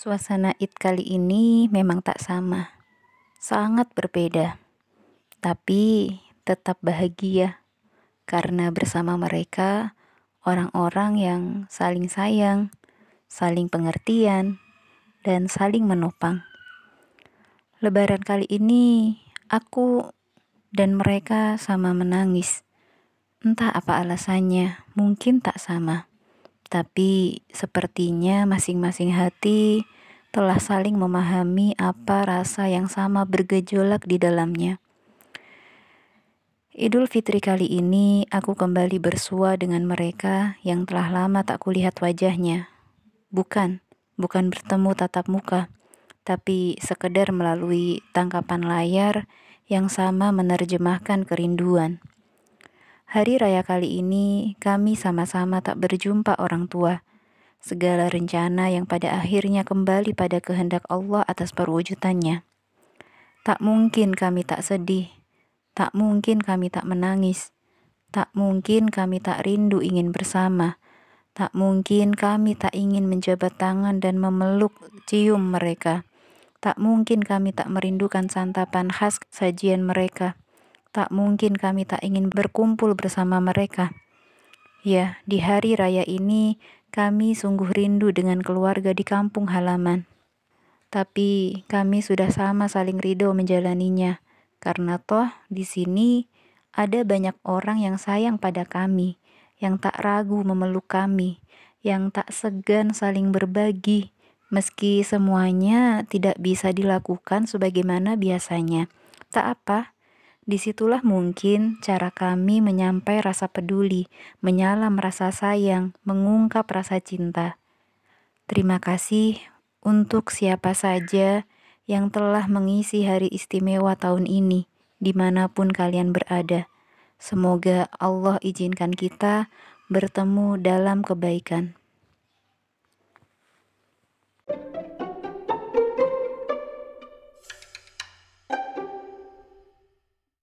Suasana Id kali ini memang tak sama, sangat berbeda, tapi tetap bahagia karena bersama mereka orang-orang yang saling sayang, saling pengertian, dan saling menopang. Lebaran kali ini aku dan mereka sama menangis. Entah apa alasannya, mungkin tak sama. Tapi sepertinya masing-masing hati telah saling memahami apa rasa yang sama bergejolak di dalamnya. Idul Fitri kali ini aku kembali bersua dengan mereka yang telah lama tak kulihat wajahnya. Bukan, bukan bertemu tatap muka, tapi sekedar melalui tangkapan layar yang sama menerjemahkan kerinduan. Hari raya kali ini kami sama-sama tak berjumpa orang tua segala rencana yang pada akhirnya kembali pada kehendak Allah atas perwujudannya. Tak mungkin kami tak sedih, tak mungkin kami tak menangis, tak mungkin kami tak rindu ingin bersama, tak mungkin kami tak ingin menjabat tangan dan memeluk cium mereka. Tak mungkin kami tak merindukan santapan khas sajian mereka. Tak mungkin kami tak ingin berkumpul bersama mereka. Ya, di hari raya ini kami sungguh rindu dengan keluarga di kampung halaman. Tapi kami sudah sama saling ridho menjalaninya, karena toh di sini ada banyak orang yang sayang pada kami, yang tak ragu memeluk kami, yang tak segan saling berbagi, meski semuanya tidak bisa dilakukan sebagaimana biasanya. Tak apa, Di situlah mungkin cara kami menyampai rasa peduli, menyalam rasa sayang, mengungkap rasa cinta. Terima kasih untuk siapa saja yang telah mengisi hari istimewa tahun ini, di mana pun kalian berada. Semoga Allah izinkan kita bertemu dalam kebaikan.